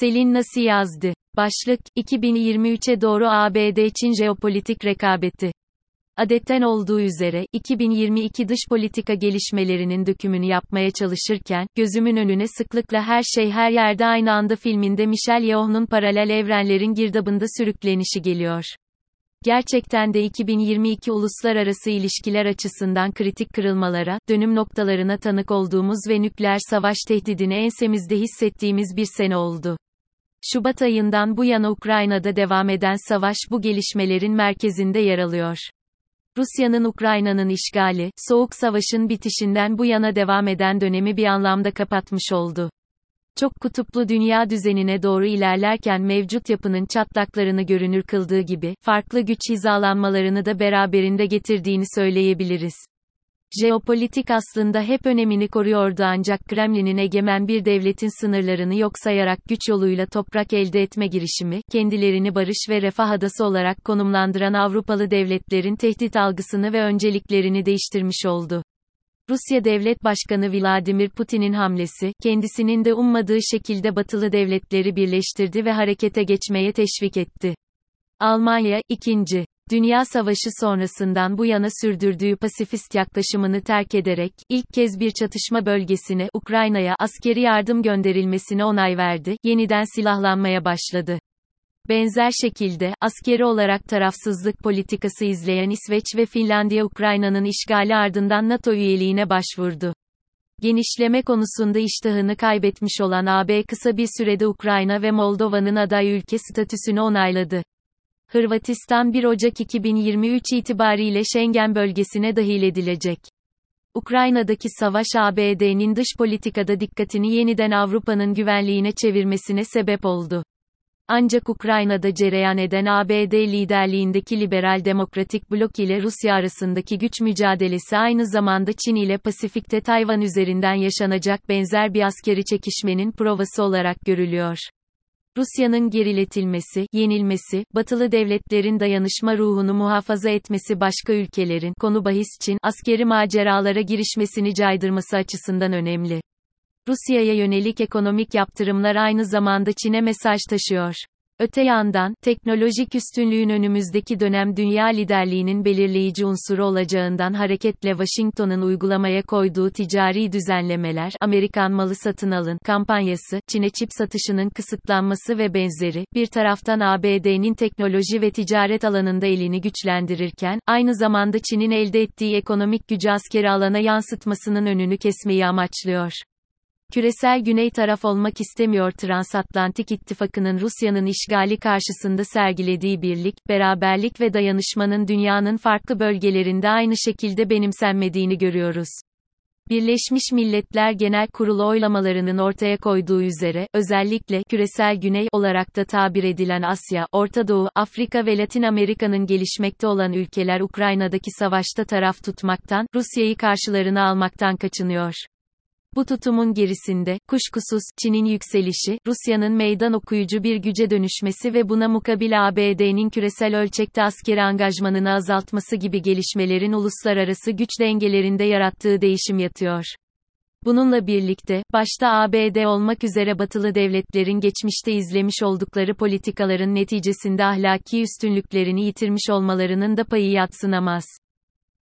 Selin Nasi yazdı. Başlık, 2023'e doğru ABD-Çin jeopolitik rekabeti. Adetten olduğu üzere, 2022 dış politika gelişmelerinin dökümünü yapmaya çalışırken, gözümün önüne sıklıkla Her Şey Her Yerde Aynı Anda filminde Michelle Yeoh'nun paralel evrenlerin girdabında sürüklenişi geliyor. Gerçekten de 2022 uluslararası ilişkiler açısından kritik kırılmalara, dönüm noktalarına tanık olduğumuz ve nükleer savaş tehdidini ensemizde hissettiğimiz bir sene oldu. Şubat ayından bu yana Ukrayna'da devam eden savaş bu gelişmelerin merkezinde yer alıyor. Rusya'nın Ukrayna'nın işgali, Soğuk Savaş'ın bitişinden bu yana devam eden dönemi bir anlamda kapatmış oldu. Çok kutuplu dünya düzenine doğru ilerlerken mevcut yapının çatlaklarını görünür kıldığı gibi, farklı güç hizalanmalarını da beraberinde getirdiğini söyleyebiliriz. Jeopolitik aslında hep önemini koruyordu ancak Kremlin'in egemen bir devletin sınırlarını yok sayarak güç yoluyla toprak elde etme girişimi, kendilerini barış ve refah adası olarak konumlandıran Avrupalı devletlerin tehdit algısını ve önceliklerini değiştirmiş oldu. Rusya Devlet Başkanı Vladimir Putin'in hamlesi, kendisinin de ummadığı şekilde batılı devletleri birleştirdi ve harekete geçmeye teşvik etti. Almanya, 2. Dünya Savaşı sonrasından bu yana sürdürdüğü pasifist yaklaşımını terk ederek, ilk kez bir çatışma bölgesine, Ukrayna'ya askeri yardım gönderilmesine onay verdi, yeniden silahlanmaya başladı. Benzer şekilde, askeri olarak tarafsızlık politikası izleyen İsveç ve Finlandiya Ukrayna'nın işgali ardından NATO üyeliğine başvurdu. Genişleme konusunda iştahını kaybetmiş olan AB kısa bir sürede Ukrayna ve Moldova'nın aday ülke statüsünü onayladı. Hırvatistan 1 Ocak 2023 itibariyle Schengen bölgesine dahil edilecek. Ukrayna'daki savaş ABD'nin dış politikada dikkatini yeniden Avrupa'nın güvenliğine çevirmesine sebep oldu. Ancak Ukrayna'da cereyan eden ABD liderliğindeki liberal demokratik blok ile Rusya arasındaki güç mücadelesi aynı zamanda Çin ile Pasifik'te Tayvan üzerinden yaşanacak benzer bir askeri çekişmenin provası olarak görülüyor. Rusya'nın geriletilmesi, yenilmesi, batılı devletlerin dayanışma ruhunu muhafaza etmesi başka ülkelerin, konu bahis Çin, askeri maceralara girişmesini caydırması açısından önemli. Rusya'ya yönelik ekonomik yaptırımlar aynı zamanda Çin'e mesaj taşıyor. Öte yandan, teknolojik üstünlüğün önümüzdeki dönem dünya liderliğinin belirleyici unsuru olacağından hareketle Washington'un uygulamaya koyduğu ticari düzenlemeler, Amerikan malı satın alın kampanyası, Çin'e çip satışının kısıtlanması ve benzeri, bir taraftan ABD'nin teknoloji ve ticaret alanında elini güçlendirirken, aynı zamanda Çin'in elde ettiği ekonomik gücü askeri alana yansıtmasının önünü kesmeyi amaçlıyor. Küresel güney taraf olmak istemiyor Transatlantik İttifakı'nın Rusya'nın işgali karşısında sergilediği birlik, beraberlik ve dayanışmanın dünyanın farklı bölgelerinde aynı şekilde benimsenmediğini görüyoruz. Birleşmiş Milletler Genel Kurulu oylamalarının ortaya koyduğu üzere, özellikle, küresel güney olarak da tabir edilen Asya, Orta Doğu, Afrika ve Latin Amerika'nın gelişmekte olan ülkeler Ukrayna'daki savaşta taraf tutmaktan, Rusya'yı karşılarına almaktan kaçınıyor. Bu tutumun gerisinde, kuşkusuz, Çin'in yükselişi, Rusya'nın meydan okuyucu bir güce dönüşmesi ve buna mukabil ABD'nin küresel ölçekte askeri angajmanını azaltması gibi gelişmelerin uluslararası güç dengelerinde yarattığı değişim yatıyor. Bununla birlikte, başta ABD olmak üzere batılı devletlerin geçmişte izlemiş oldukları politikaların neticesinde ahlaki üstünlüklerini yitirmiş olmalarının da payı yatsınamaz.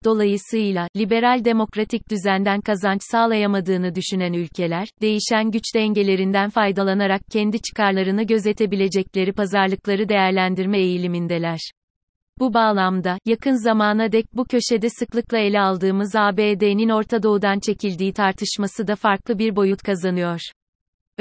Dolayısıyla, liberal demokratik düzenden kazanç sağlayamadığını düşünen ülkeler, değişen güç dengelerinden faydalanarak kendi çıkarlarını gözetebilecekleri pazarlıkları değerlendirme eğilimindeler. Bu bağlamda, yakın zamana dek bu köşede sıklıkla ele aldığımız ABD'nin Orta Doğu'dan çekildiği tartışması da farklı bir boyut kazanıyor.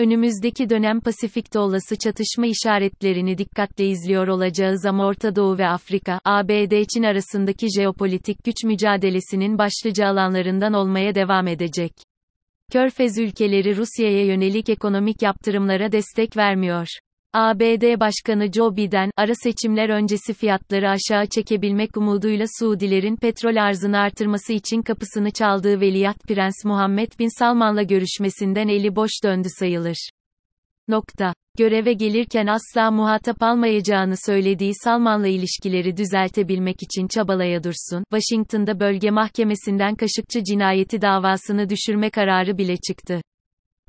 Önümüzdeki dönem Pasifik'te olası çatışma işaretlerini dikkatle izliyor olacağız ama Orta Doğu ve Afrika, ABD-Çin arasındaki jeopolitik güç mücadelesinin başlıca alanlarından olmaya devam edecek. Körfez ülkeleri Rusya'ya yönelik ekonomik yaptırımlara destek vermiyor. ABD Başkanı Joe Biden, ara seçimler öncesi fiyatları aşağı çekebilmek umuduyla Suudilerin petrol arzını artırması için kapısını çaldığı Veliaht Prens Muhammed Bin Salman'la görüşmesinden eli boş döndü sayılır. Nokta. Göreve gelirken asla muhatap almayacağını söylediği Salman'la ilişkileri düzeltebilmek için çabalaya dursun, Washington'da bölge mahkemesinden Kaşıkçı cinayeti davasını düşürme kararı bile çıktı.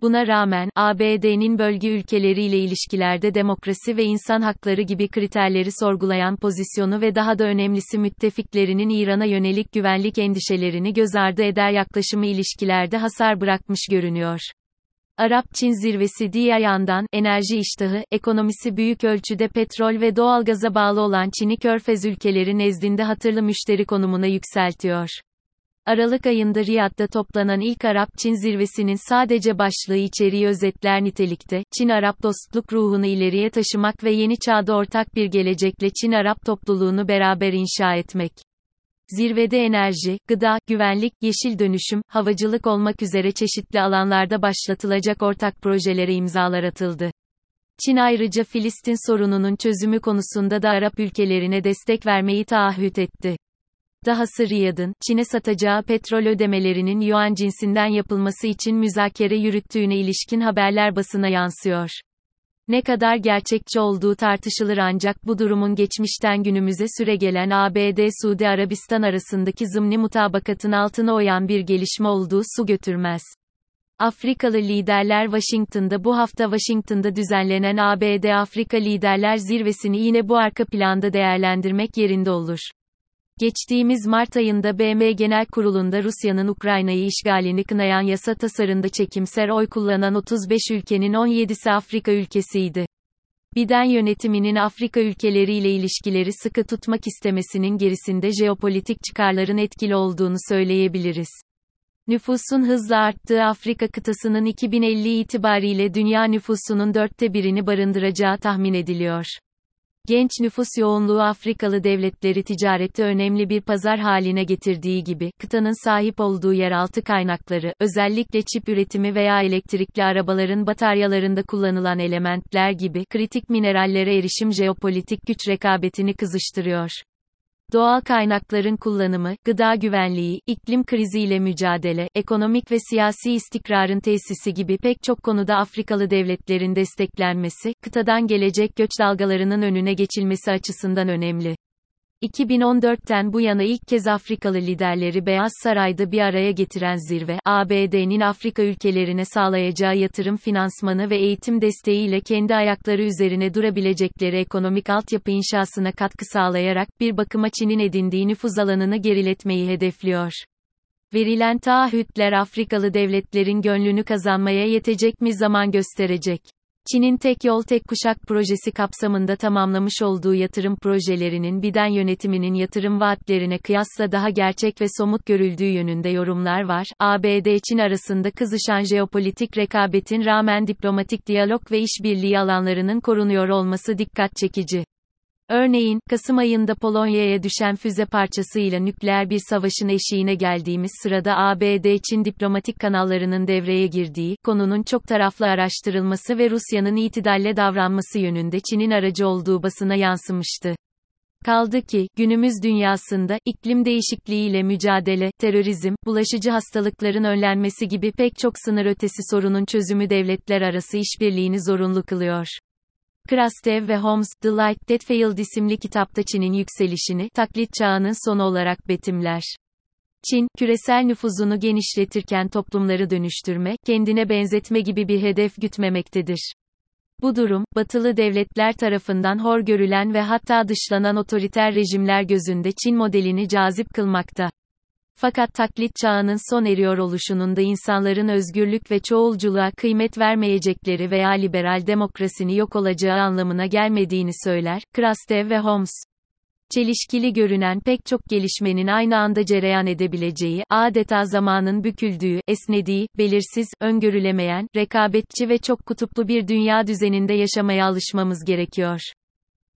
Buna rağmen, ABD'nin bölge ülkeleriyle ilişkilerde demokrasi ve insan hakları gibi kriterleri sorgulayan pozisyonu ve daha da önemlisi müttefiklerinin İran'a yönelik güvenlik endişelerini göz ardı eder yaklaşımı ilişkilerde hasar bırakmış görünüyor. Arap-Çin zirvesi diğer yandan, enerji iştahı, ekonomisi büyük ölçüde petrol ve doğalgaza bağlı olan Çin'i körfez ülkeleri nezdinde hatırlı müşteri konumuna yükseltiyor. Aralık ayında Riyad'da toplanan ilk Arap-Çin zirvesinin sadece başlığı içeriği özetler nitelikte, Çin-Arap dostluk ruhunu ileriye taşımak ve yeni çağda ortak bir gelecekle Çin-Arap topluluğunu beraber inşa etmek. Zirvede enerji, gıda, güvenlik, yeşil dönüşüm, havacılık olmak üzere çeşitli alanlarda başlatılacak ortak projelere imzalar atıldı. Çin ayrıca Filistin sorununun çözümü konusunda da Arap ülkelerine destek vermeyi taahhüt etti. Dahası Riyad'ın, Çin'e satacağı petrol ödemelerinin yuan cinsinden yapılması için müzakere yürüttüğüne ilişkin haberler basına yansıyor. Ne kadar gerçekçi olduğu tartışılır ancak bu durumun geçmişten günümüze süregelen ABD-Suudi Arabistan arasındaki zımni mutabakatın altına oyan bir gelişme olduğu su götürmez. Afrikalı liderler Washington'da bu hafta Washington'da düzenlenen ABD-Afrika Liderler Zirvesini yine bu arka planda değerlendirmek yerinde olur. Geçtiğimiz Mart ayında BM Genel Kurulu'nda Rusya'nın Ukrayna'yı işgalini kınayan yasa tasarında çekimser oy kullanan 35 ülkenin 17'si Afrika ülkesiydi. Biden yönetiminin Afrika ülkeleriyle ilişkileri sıkı tutmak istemesinin gerisinde jeopolitik çıkarların etkili olduğunu söyleyebiliriz. Nüfusun hızla arttığı Afrika kıtasının 2050 itibariyle dünya nüfusunun dörtte birini barındıracağı tahmin ediliyor. Genç nüfus yoğunluğu Afrikalı devletleri ticarette önemli bir pazar haline getirdiği gibi, kıtanın sahip olduğu yeraltı kaynakları, özellikle çip üretimi veya elektrikli arabaların bataryalarında kullanılan elementler gibi kritik minerallere erişim jeopolitik güç rekabetini kızıştırıyor. Doğal kaynakların kullanımı, gıda güvenliği, iklim kriziyle mücadele, ekonomik ve siyasi istikrarın tesisi gibi pek çok konuda Afrikalı devletlerin desteklenmesi, kıtadan gelecek göç dalgalarının önüne geçilmesi açısından önemli. 2014'ten bu yana ilk kez Afrikalı liderleri Beyaz Saray'da bir araya getiren zirve, ABD'nin Afrika ülkelerine sağlayacağı yatırım finansmanı ve eğitim desteğiyle kendi ayakları üzerine durabilecekleri ekonomik altyapı inşasına katkı sağlayarak bir bakıma Çin'in edindiği nüfuz alanını geriletmeyi hedefliyor. Verilen taahhütler Afrikalı devletlerin gönlünü kazanmaya yetecek mi zaman gösterecek. Çin'in tek yol tek kuşak projesi kapsamında tamamlamış olduğu yatırım projelerinin Biden yönetiminin yatırım vaatlerine kıyasla daha gerçek ve somut görüldüğü yönünde yorumlar var. ABD-Çin arasında kızışan jeopolitik rekabetin rağmen diplomatik diyalog ve işbirliği alanlarının korunuyor olması dikkat çekici. Örneğin, Kasım ayında Polonya'ya düşen füze parçasıyla nükleer bir savaşın eşiğine geldiğimiz sırada ABD-Çin diplomatik kanallarının devreye girdiği, konunun çok taraflı araştırılması ve Rusya'nın itidalle davranması yönünde Çin'in aracı olduğu basına yansımıştı. Kaldı ki, günümüz dünyasında, iklim değişikliğiyle mücadele, terörizm, bulaşıcı hastalıkların önlenmesi gibi pek çok sınır ötesi sorunun çözümü devletler arası işbirliğini zorunlu kılıyor. Krastev ve Holmes, The Light That Failed isimli kitapta Çin'in yükselişini, taklit çağının sonu olarak betimler. Çin, küresel nüfuzunu genişletirken toplumları dönüştürme, kendine benzetme gibi bir hedef gütmemektedir. Bu durum, batılı devletler tarafından hor görülen ve hatta dışlanan otoriter rejimler gözünde Çin modelini cazip kılmakta. Fakat taklit çağının son eriyor oluşunun da insanların özgürlük ve çoğulculuğa kıymet vermeyecekleri veya liberal demokrasini yok olacağı anlamına gelmediğini söyler, Krastev ve Holmes. Çelişkili görünen pek çok gelişmenin aynı anda cereyan edebileceği, adeta zamanın büküldüğü, esnediği, belirsiz, öngörülemeyen, rekabetçi ve çok kutuplu bir dünya düzeninde yaşamaya alışmamız gerekiyor.